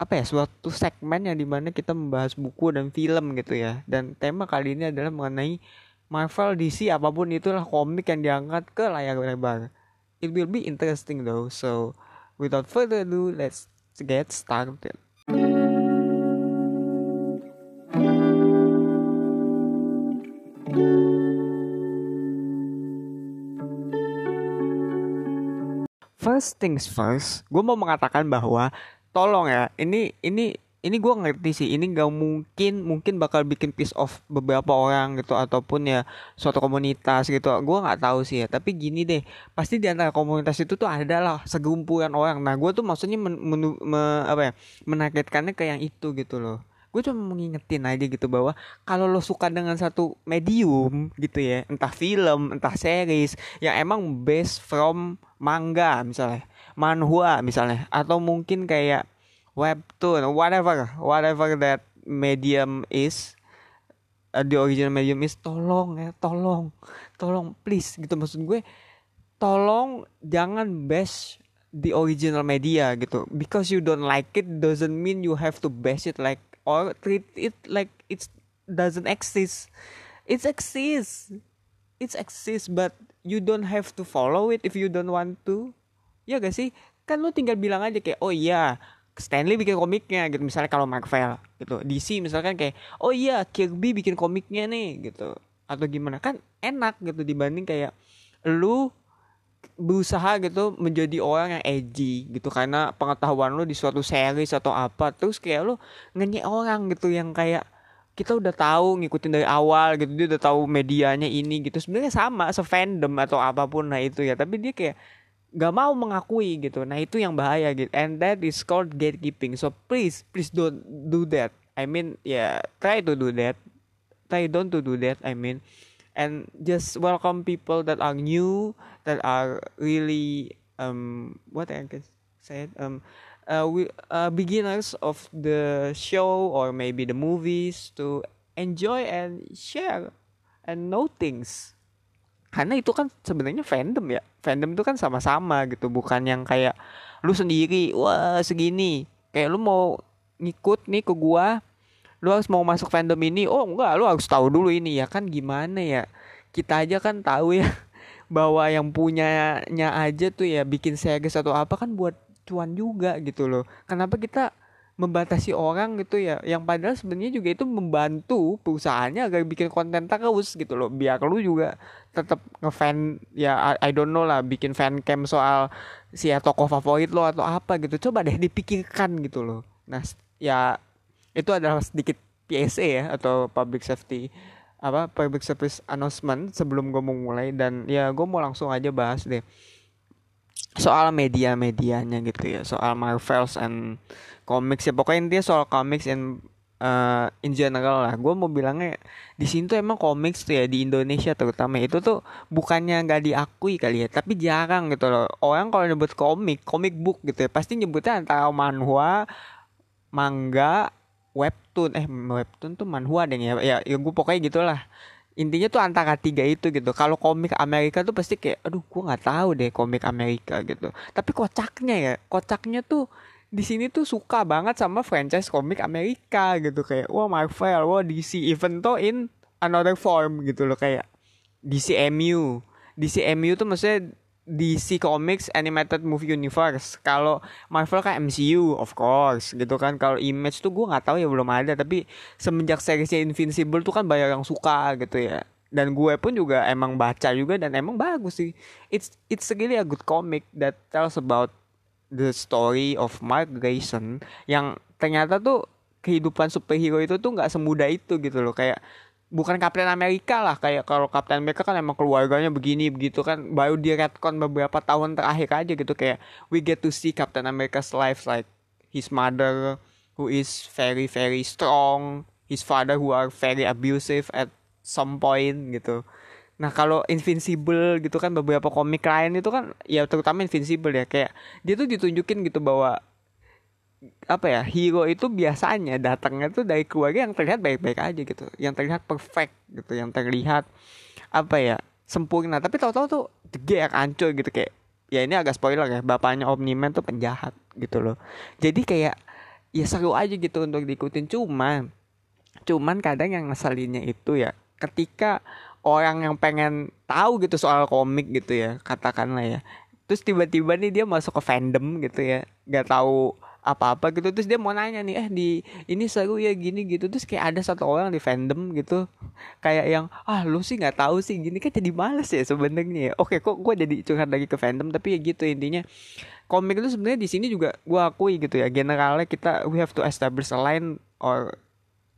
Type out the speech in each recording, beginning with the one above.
apa ya suatu segmen yang di mana kita membahas buku dan film gitu ya. Dan tema kali ini adalah mengenai Marvel DC apa pun itulah komik yang diangkat ke layar lebar. It will be interesting though so without further ado let's get started. First things first, gue mau mengatakan bahwa tolong ya ini ini ini gue ngerti sih. Ini gak mungkin mungkin bakal bikin piece of beberapa orang gitu ataupun ya suatu komunitas gitu. Gue nggak tahu sih ya tapi gini deh. Pasti di antara komunitas itu tuh ada lah segumpulan orang. Nah gue tuh maksudnya men, men, me, apa ya menargetkannya ke yang itu gitu loh. Gue cuma mengingetin aja gitu bahwa kalau lo suka dengan satu medium gitu ya entah film entah series yang emang based from manga misalnya manhwa misalnya atau mungkin kayak webtoon whatever whatever that medium is uh, the original medium is tolong ya tolong tolong please gitu maksud gue tolong jangan bash the original media gitu. Because you don't like it doesn't mean you have to bash it like or treat it like it doesn't exist. It exists it exists but you don't have to follow it if you don't want to ya gak sih? Kan lu tinggal bilang aja kayak oh iya Stanley bikin komiknya gitu. Misalnya kalau Marvel gitu. DC misalkan kayak oh iya Kirby bikin komiknya nih gitu. Atau gimana. Kan enak gitu dibanding kayak lu berusaha gitu menjadi orang yang edgy gitu. Karena pengetahuan lu di suatu series atau apa terus kayak lu ngenyek orang gitu yang kayak kita udah tahu ngikutin dari awal gitu. Dia udah tahu medianya ini gitu. Sebenarnya sama se-fandom atau apa pun nah itu ya. Tapi dia kayak gak mau mengakui gitu. Nah itu yang bahaya gitu. And that is called gatekeeping. So please please don't do that. I mean yeah try to do that. Try don't to do that I mean. And just welcome people that are new that are really um what I can say um uh, we uh, beginners of the show or maybe the movies to enjoy and share and know things karena itu kan sebenarnya fandom ya. Fandom itu kan sama-sama gitu. Bukan yang kayak lu sendiri wah segini. Kayak lu mau ngikut nih ke gua lu harus mau masuk fandom ini. Oh enggak lu harus tahu dulu ini ya. Kan gimana ya? Kita aja kan tahu ya bahwa yang punyanya aja tuh ya bikin series atau apa kan buat cuan juga gitu loh. Kenapa kita membatasi orang gitu ya. Yang padahal sebenarnya juga itu membantu perusahaannya agar bikin konten terus gitu loh. Biar lu juga tetap ngefan ya I, I don't know lah bikin fan cam soal si ya, tokoh favorit lo atau apa gitu. Coba deh dipikirkan gitu loh. Nah ya itu adalah sedikit PSA ya atau public safety apa public service announcement sebelum gue mau mulai. Dan ya gue mau langsung aja bahas deh soal media-medianya gitu ya soal Marvels and comics ya. Pokoknya intinya soal comics and uh, in general lah. Gue mau bilangnya di sini tuh emang comics tuh ya di Indonesia terutama itu tuh bukannya nggak diakui kali ya tapi jarang gitu loh. Orang kalau nyebut komik komik book gitu ya pasti nyebutnya antara manhwa manga webtoon. Eh webtoon tuh manhwa deh ya ya, ya gue pokoknya gitulah intinya tuh antara tiga itu gitu. Kalau komik Amerika tuh pasti kayak aduh gue nggak tahu deh komik Amerika gitu. Tapi kocaknya ya kocaknya tuh di sini tuh suka banget sama franchise komik Amerika gitu. Kayak wah Marvel wah DC even though in another form gitu loh. Kayak DCMU DCMU tuh maksudnya DC Comics Animated Movie Universe. Kalau Marvel kan MCU, of course, gitu kan. Kalau Image tuh gue nggak tahu ya belum ada. Tapi semenjak seriesnya Invincible tuh kan banyak yang suka gitu ya. Dan gue pun juga emang baca juga dan emang bagus sih. It's it's really a good comic that tells about the story of Mark Grayson yang ternyata tuh kehidupan superhero itu tuh nggak semudah itu gitu loh kayak bukan Captain Amerika lah kayak kalau Captain Amerika kan emang keluarganya begini begitu kan baru di retcon beberapa tahun terakhir aja gitu kayak we get to see Captain America's life like his mother who is very very strong his father who are very abusive at some point gitu. Nah kalau Invincible gitu kan beberapa komik lain itu kan ya terutama Invincible ya kayak dia tuh ditunjukin gitu bahwa apa ya hero itu biasanya datangnya tuh dari keluarga yang terlihat baik-baik aja gitu. Yang terlihat perfect gitu yang terlihat apa ya sempurna. Tapi tahu-tahu tuh gear hancur gitu. Kayak ya ini agak spoiler ya bapaknya Omni-Man tuh penjahat gitu loh. Jadi kayak ya seru aja gitu untuk diikutin. Cuman cuman kadang yang ngeselinnya itu ya ketika orang yang pengen tahu gitu soal komik gitu ya katakanlah ya. Terus tiba-tiba nih dia masuk ke fandom gitu ya nggak tahu apa-apa gitu. Terus dia mau nanya nih eh di ini seru ya gini gitu. Terus kayak ada satu orang di fandom gitu. Kayak yang ah lu sih nggak tahu sih gini kan jadi males ya sebenarnya. Ya oke kok gue jadi curhat lagi ke fandom tapi ya gitu intinya. Komik itu sebenarnya di sini juga gue akui gitu ya generalnya kita we have to establish a line or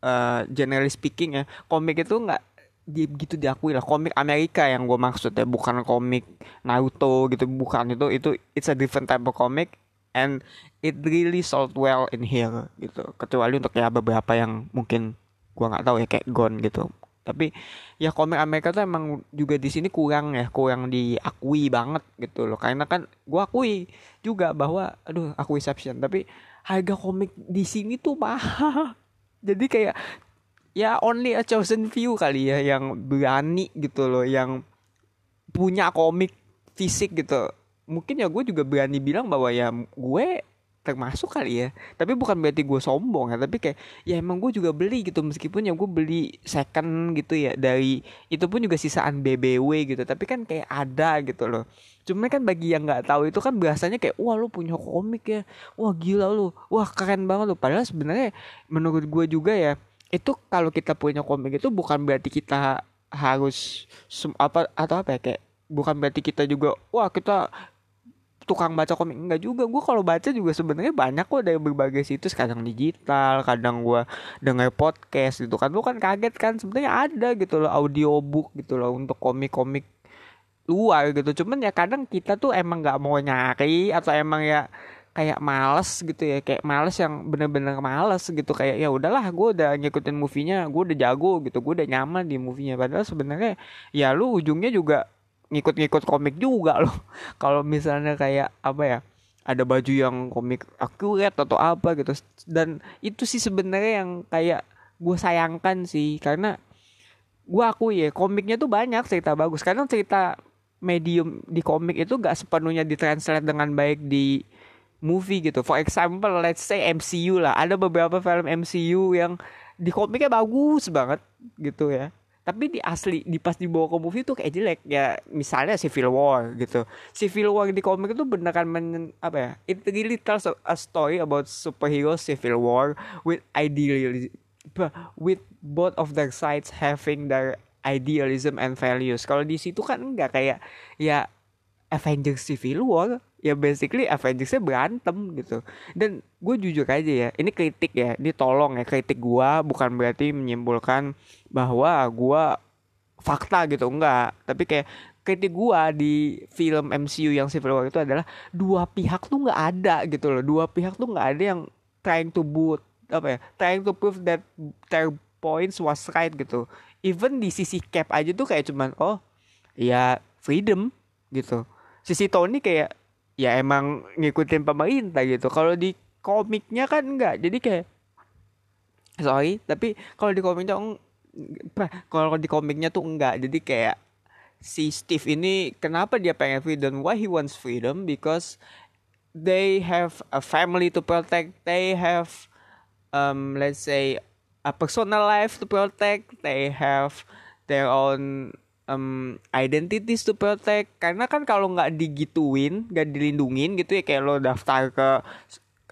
uh, generally speaking ya komik itu nggak di gitu diakui lah. Komik Amerika yang gue maksud ya bukan komik Naruto gitu bukan. Itu itu it's a different type of comic and it really sold well in here gitu. Kecuali untuk ya beberapa yang mungkin gue nggak tahu ya kayak Gon gitu. Tapi ya komik Amerika tuh emang juga di sini kurang ya kurang diakui banget gitu loh. Karena kan gue akui juga bahwa aduh aku exception. Tapi harga komik di sini tuh mahal. Jadi kayak ya only a chosen few kali ya yang berani gitu loh yang punya komik fisik gitu mungkin ya gue juga berani bilang bahwa ya gue termasuk kali ya. Tapi bukan berarti gue sombong ya. Tapi kayak ya emang gue juga beli gitu. Meskipun ya gue beli second gitu ya. Dari itu pun juga sisaan BBW gitu. Tapi kan kayak ada gitu loh. Cuma kan bagi yang nggak tahu itu kan biasanya kayak wah lu punya komik ya. Wah gila lu. Wah keren banget lu. Padahal sebenarnya menurut gue juga ya itu kalau kita punya komik itu bukan berarti kita harus apa atau apa ya kayak bukan berarti kita juga wah kita tukang baca komik. Enggak juga. Gue kalau baca juga sebenarnya banyak kok dari berbagai situs. Kadang digital kadang gue dengar podcast gitu kan. Lu kan kaget kan? Sebenarnya ada gitu loh audiobook gitu loh untuk komik-komik luar gitu. Cuman ya kadang kita tuh emang nggak mau nyari atau emang ya kayak males gitu ya. Kayak males yang bener-bener males gitu. Kayak ya udahlah gue udah ngikutin movie-nya. Gue udah jago gitu. Gue udah nyaman di movie-nya. Padahal sebenarnya ya lu ujungnya juga ngikut-ngikut komik juga loh kalau misalnya kayak apa ya ada baju yang komik akurat atau apa gitu dan itu sih sebenarnya yang kayak gue sayangkan sih karena gue aku ya komiknya tuh banyak cerita bagus karena cerita medium di komik itu gak sepenuhnya ditranslate dengan baik di movie gitu. For example, let's say MCU lah. Ada beberapa film MCU yang di komiknya bagus banget gitu ya. Tapi di asli, di pas dibawa ke movie tuh kayak jelek ya. Misalnya Civil War gitu. Civil War di komik itu beneran men, apa ya? It really tells a story about superhero Civil War with idealism, with both of their sides having their idealism and values. Kalau di situ kan enggak kayak ya Avengers Civil War ya basically Avengersnya berantem gitu. Dan gue jujur aja ya ini kritik ya ini tolong ya kritik gue bukan berarti menyimpulkan bahwa gue fakta gitu enggak. Tapi kayak kritik gue di film MCU yang Civil War itu adalah dua pihak tuh nggak ada gitu loh. Dua pihak tuh nggak ada yang trying to boot apa ya trying to prove that their points was right gitu. Even di sisi Cap aja tuh kayak cuman oh ya freedom gitu. Sisi Tony kayak ya emang ngikutin pemerintah gitu. Kalau di komiknya kan enggak. Jadi kayak sorry tapi kalau di komiknya kalau di komiknya tuh enggak. Jadi kayak si Steve ini kenapa dia pengen freedom? Why he wants freedom? Because they have a family to protect. They have um let's say a personal life to protect. They have their own um, identities to protect. Karena kan kalau nggak digituin nggak dilindungin gitu ya kayak lo daftar ke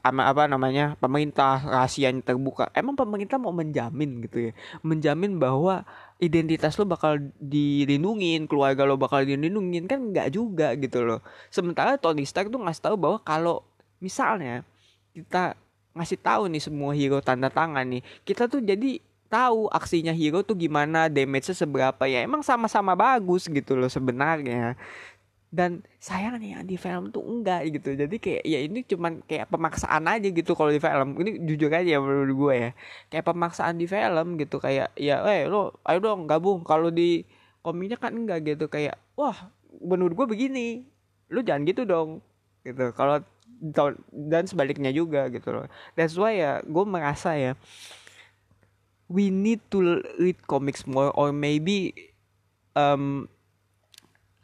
ama apa namanya pemerintah rahasianya terbuka. Emang pemerintah mau menjamin gitu ya? Menjamin bahwa identitas lo bakal dilindungin keluarga lo bakal dilindungin kan nggak juga gitu loh. Sementara Tony Stark tuh ngasih tahu bahwa kalau misalnya kita ngasih tahu nih semua hero tanda tangan nih kita tuh jadi tahu aksinya hero tuh gimana damage-nya seberapa. Ya emang sama-sama bagus gitu loh sebenarnya. Dan sayangnya di film tuh enggak gitu. Jadi kayak ya ini cuman kayak pemaksaan aja gitu kalau di film. Ini jujur aja menurut gue ya. Kayak pemaksaan di film gitu kayak ya eh lo ayo dong gabung. Kalau di komiknya kan enggak gitu. Kayak wah menurut gue begini. Lu jangan gitu dong. Gitu. Kalau dan sebaliknya juga gitu loh. That's why ya gue merasa ya we need to read comics more or maybe um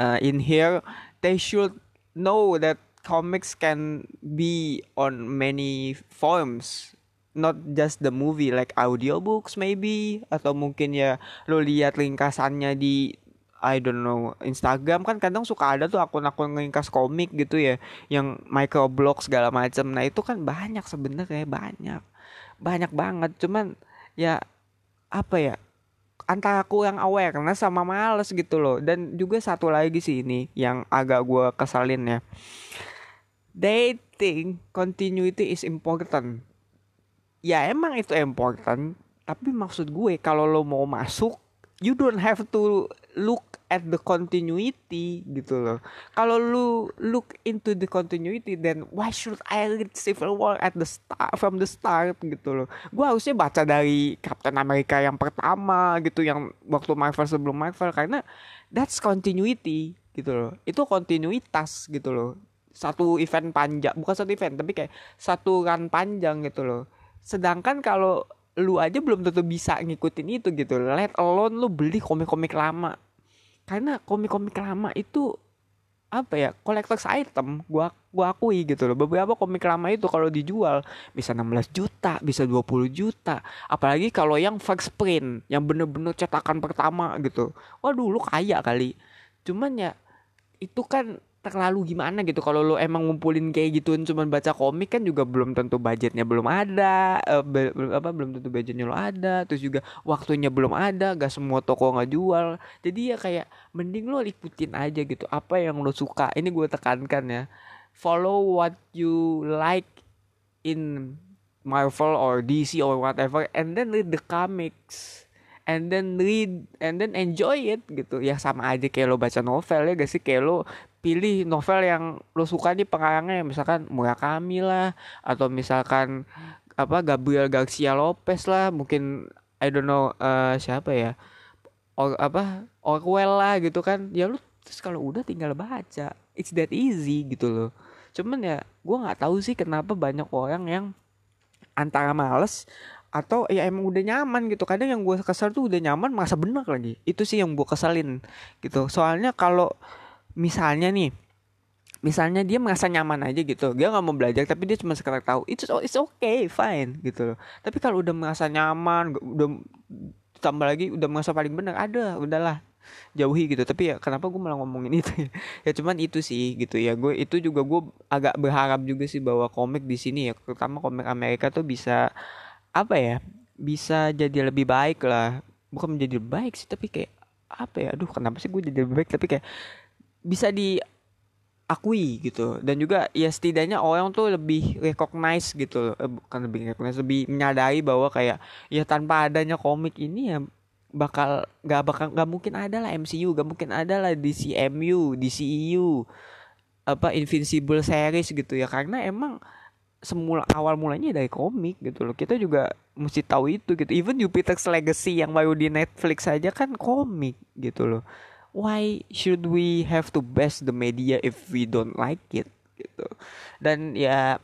uh, in here they should know that comics can be on many forms not just the movie like audiobooks maybe atau mungkin ya lo lihat ringkasannya di I don't know Instagram. Kan kadang suka ada tuh akun-akun ringkas komik gitu ya yang microblog segala macam nah itu kan banyak sebenarnya banyak. Banyak banget. Cuman ya apa ya antara kurang awareness sama males gitu loh. Dan juga satu lagi sih ini yang agak gue kesalin ya. Think continuity is important. Ya emang itu important tapi maksud gue kalau lo mau masuk you don't have to look at the continuity gitu loh. Kalau lu look into the continuity then why should I read Civil War at the start from the start gitu loh. Gua harusnya baca dari Captain America yang pertama gitu yang waktu Marvel sebelum Marvel karena that's continuity gitu loh. Itu kontinuitas gitu loh. Satu event panjang, bukan satu event tapi kayak satu run panjang gitu loh. Sedangkan kalau lu aja belum tentu bisa ngikutin itu gitu let alone lu beli komik-komik lama karena komik-komik lama itu apa ya collector's item gua gua akui gitu loh. Beberapa komik lama itu kalau dijual bisa 16 juta bisa 20 juta. Apalagi kalau yang first print yang bener-bener cetakan pertama gitu. Waduh lu kaya kali. Cuman ya itu kan terlalu gimana gitu. Kalau lo emang ngumpulin kayak gituan cuman baca komik kan juga belum tentu budgetnya belum ada uh, apa belum tentu budgetnya lo ada terus juga waktunya belum ada gak semua toko nggak jual. Jadi ya kayak mending lo ikutin aja gitu apa yang lo suka. Ini gue tekankan ya. Follow what you like in Marvel or DC or whatever and then read the comics and then read and then enjoy it gitu. Ya sama aja kayak lo baca novel ya gak sih? Kayak lo pilih novel yang lo suka nih pengarangnya misalkan Murakami lah atau misalkan apa Gabriel Garcia Lopez lah. Mungkin I don't know uh, siapa ya? Or apa Orwell lah gitu kan. Ya lu terus kalau udah tinggal baca it's that easy gitu loh. Cuman ya gue nggak tahu sih kenapa banyak orang yang antara males atau ya emang udah nyaman gitu. Kadang yang gue kesal tuh udah nyaman masa bener lagi. Itu sih yang gue kesalin gitu. Soalnya kalau misalnya nih misalnya dia merasa nyaman aja gitu dia nggak mau belajar tapi dia cuma sekedar tahu itu it's okay fine gitu loh. Tapi kalau udah merasa nyaman udah tambah lagi udah merasa paling benar ada udahlah jauhi gitu. Tapi ya kenapa gue malah ngomongin itu ya, ya cuman itu sih gitu ya. Gue itu juga gue agak berharap juga sih bahwa komik di sini ya terutama komik Amerika tuh bisa apa ya bisa jadi lebih baik lah. Bukan menjadi baik sih tapi kayak apa ya aduh kenapa sih gue jadi lebih baik? Tapi kayak bisa diakui gitu. Dan juga ya setidaknya orang tuh lebih recognize gitu eh, bukan lebih recognize lebih menyadari bahwa kayak ya tanpa adanya komik ini ya bakal gak bakal gak mungkin ada lah MCU gak mungkin ada lah DCMU DCEU apa Invincible series gitu ya. Karena emang semula awal mulanya dari komik gitu loh. Kita juga mesti tahu itu gitu. Even Jupiter's Legacy yang baru di Netflix aja kan komik gitu loh why should we have to bash the media if we don't like it gitu. Dan ya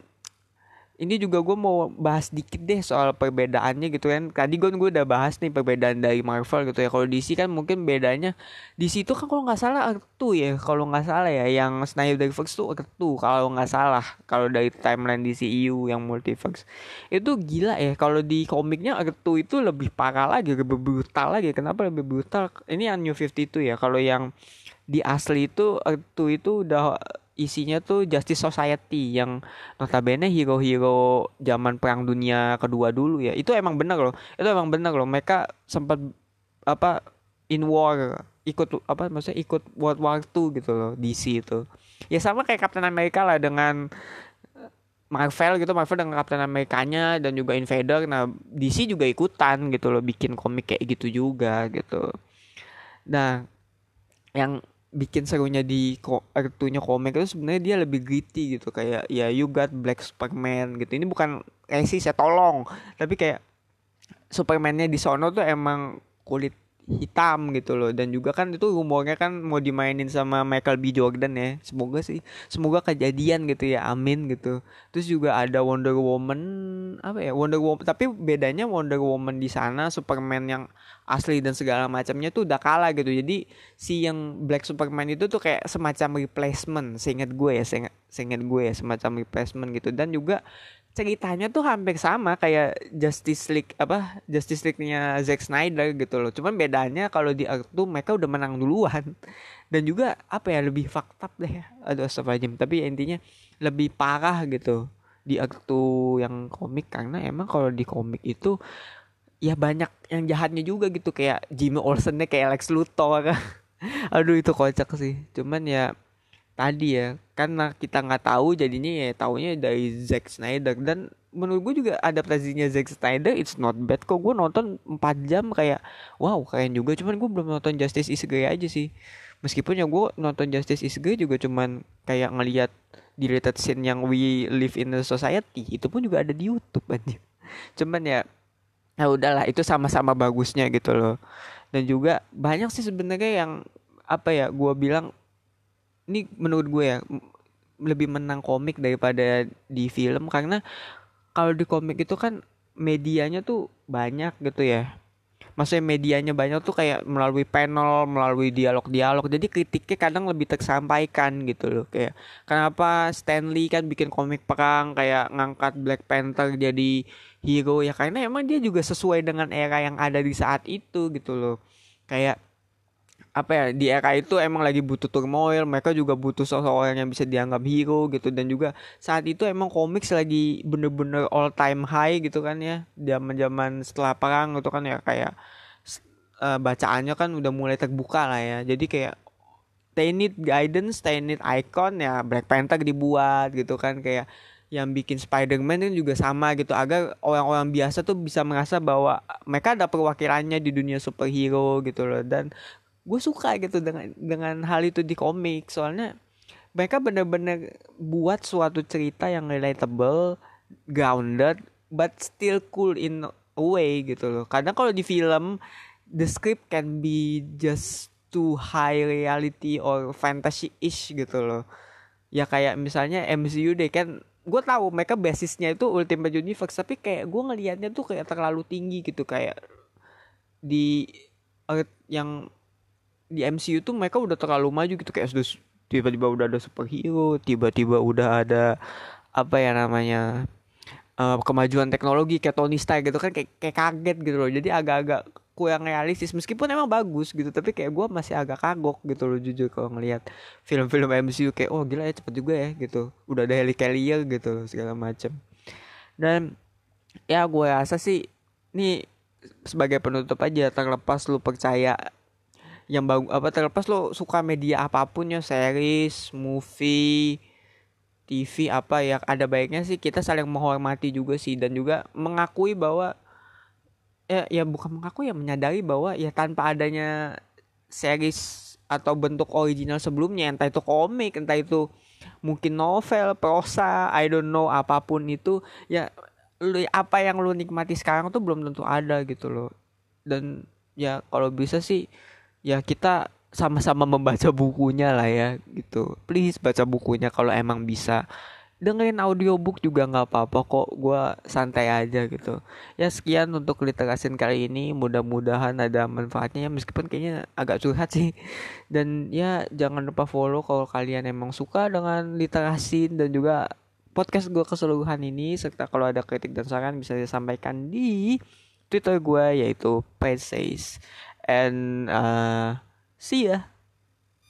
ini juga gue mau bahas dikit deh soal perbedaannya gitu kan. Tadi gue gue udah bahas nih perbedaan dari Marvel gitu ya. Kalau DC kan mungkin bedanya di situ kan kalau nggak salah Earth ya. Kalau nggak salah ya yang Snyderverse tuh Earth kalau nggak salah. Kalau dari timeline DCU yang multiverse. Itu gila ya kalau di komiknya Earth itu lebih parah lagi lebih brutal lagi. Kenapa lebih brutal? Ini yang New 52 ya. Kalau yang di asli itu Earth itu udah isinya tuh Justice Society yang notabene hero-hero zaman perang dunia kedua dulu ya. Itu emang benar loh. Itu emang benar loh. Mereka sempat apa in war ikut apa maksudnya ikut World War II gitu loh DC itu. Ya sama kayak Captain America lah dengan Marvel gitu. Marvel dengan Captain Amerikanya dan juga Invader. Nah DC juga ikutan gitu loh. Bikin komik kayak gitu juga gitu. Nah yang bikin serunya di kartunya komik itu sebenarnya dia lebih gritty gitu. Kayak ya you got Black Superman gitu. Ini bukan resis ya tolong. Tapi kayak Supermannya di sono tuh emang kulit hitam gitu loh. Dan juga kan itu rumornya kan mau dimainin sama Michael B. Jordan ya. Semoga sih semoga kejadian gitu ya. Amin gitu. Terus juga ada Wonder Woman apa ya Wonder Woman. Tapi bedanya Wonder Woman di sana Superman yang asli dan segala macamnya tuh udah kalah gitu. Jadi si yang Black Superman itu tuh kayak semacam replacement seingat gue ya seingat, seingat gue ya semacam replacement gitu. Dan juga ceritanya tuh hampir sama kayak Justice League apa Justice League-nya Zack Snyder gitu loh. Cuman bedanya kalau di Earth tuh mereka udah menang duluan. Dan juga apa ya lebih fakta deh ya. Aduh astagfirullahaladzim. Tapi ya, intinya lebih parah gitu di Earth yang komik karena emang kalau di komik itu ya banyak yang jahatnya juga gitu kayak Jimmy Olsen-nya kayak Lex Luthor. Aduh itu kocak sih. Cuman ya tadi ya. Karena kita nggak tahu jadinya ya taunya dari Zack Snyder. Dan menurut gue juga adaptasinya Zack Snyder it's not bad kok. Gue nonton 4 jam kayak wow keren juga. Cuman gue belum nonton Justice is Grey aja sih. Meskipun ya gue nonton Justice is Grey juga cuman kayak ngelihat deleted scene yang we live in a society itu pun juga ada di YouTube aja cuman ya ya udahlah itu sama-sama bagusnya gitu loh. Dan juga banyak sih sebenarnya yang apa ya gue bilang ini menurut gue ya lebih menang komik daripada di film karena kalau di komik itu kan medianya tuh banyak gitu ya maksudnya medianya banyak tuh kayak melalui panel, melalui dialog-dialog. Jadi kritiknya kadang lebih tersampaikan gitu loh. Kayak kenapa Stanley kan bikin komik perang kayak ngangkat Black Panther jadi hero ya karena emang dia juga sesuai dengan era yang ada di saat itu gitu loh. Kayak apa ya di era itu emang lagi butuh turmoil mereka juga butuh seseorang yang bisa dianggap hero gitu. Dan juga saat itu emang komik lagi bener-bener all time high gitu kan ya. Zaman zaman setelah perang gitu kan ya kayak uh, bacaannya kan udah mulai terbuka lah ya. Jadi kayak they need guidance they need icon ya Black Panther dibuat gitu kan. Kayak yang bikin Spider-Man itu juga sama gitu. Agar orang-orang biasa tuh bisa merasa bahwa mereka ada perwakilannya di dunia superhero gitu loh. Dan gue suka gitu dengan dengan hal itu di komik. Soalnya mereka bener-bener buat suatu cerita yang relatable grounded but still cool in a way gitu loh. Kadang kalau di film the script can be just too high reality or fantasy-ish gitu loh. Ya kayak misalnya MCU deh kan gue tahu mereka basisnya itu Ultimate Universe tapi kayak gue ngelihatnya tuh kayak terlalu tinggi gitu. Kayak di yang di MCU tuh mereka udah terlalu maju gitu kayak sudah tiba-tiba udah ada superhero, tiba-tiba udah ada apa ya namanya uh, kemajuan teknologi kayak Tony Stark gitu kan kayak, kayak kaget gitu loh. Jadi agak-agak kurang realistis. Meskipun emang bagus gitu tapi kayak gue masih agak kagok gitu loh jujur kalau ngelihat film-film MCU kayak oh gila ya cepet juga ya gitu. Udah ada Heli Carrier gitu loh segala macem. Dan ya gue rasa sih ini sebagai penutup aja terlepas lu percaya yang bagus apa terlepas lo suka media apa pun ya series movie TV apa ya ada baiknya sih kita saling menghormati juga sih. Dan juga mengakui bahwa ya ya bukan mengakui ya menyadari bahwa ya tanpa adanya series atau bentuk original sebelumnya entah itu komik entah itu mungkin novel prosa I don't know apa pun itu ya lu apa yang lu nikmati sekarang tuh belum tentu ada gitu loh. Dan ya kalau bisa sih ya kita sama-sama membaca bukunya lah ya gitu. Please baca bukunya kalau emang bisa. Dengerin audiobook juga nggak apa-apa kok gue santai aja gitu. Ya sekian untuk literasin kali ini. Mudah-mudahan ada manfaatnya ya meskipun kayaknya agak curhat sih. Dan ya jangan lupa follow kalau kalian emang suka dengan literasin dan juga podcast gue keseluruhan ini. Serta kalau ada kritik dan saran bisa disampaikan di Twitter gue yaitu Page and uh, see ya.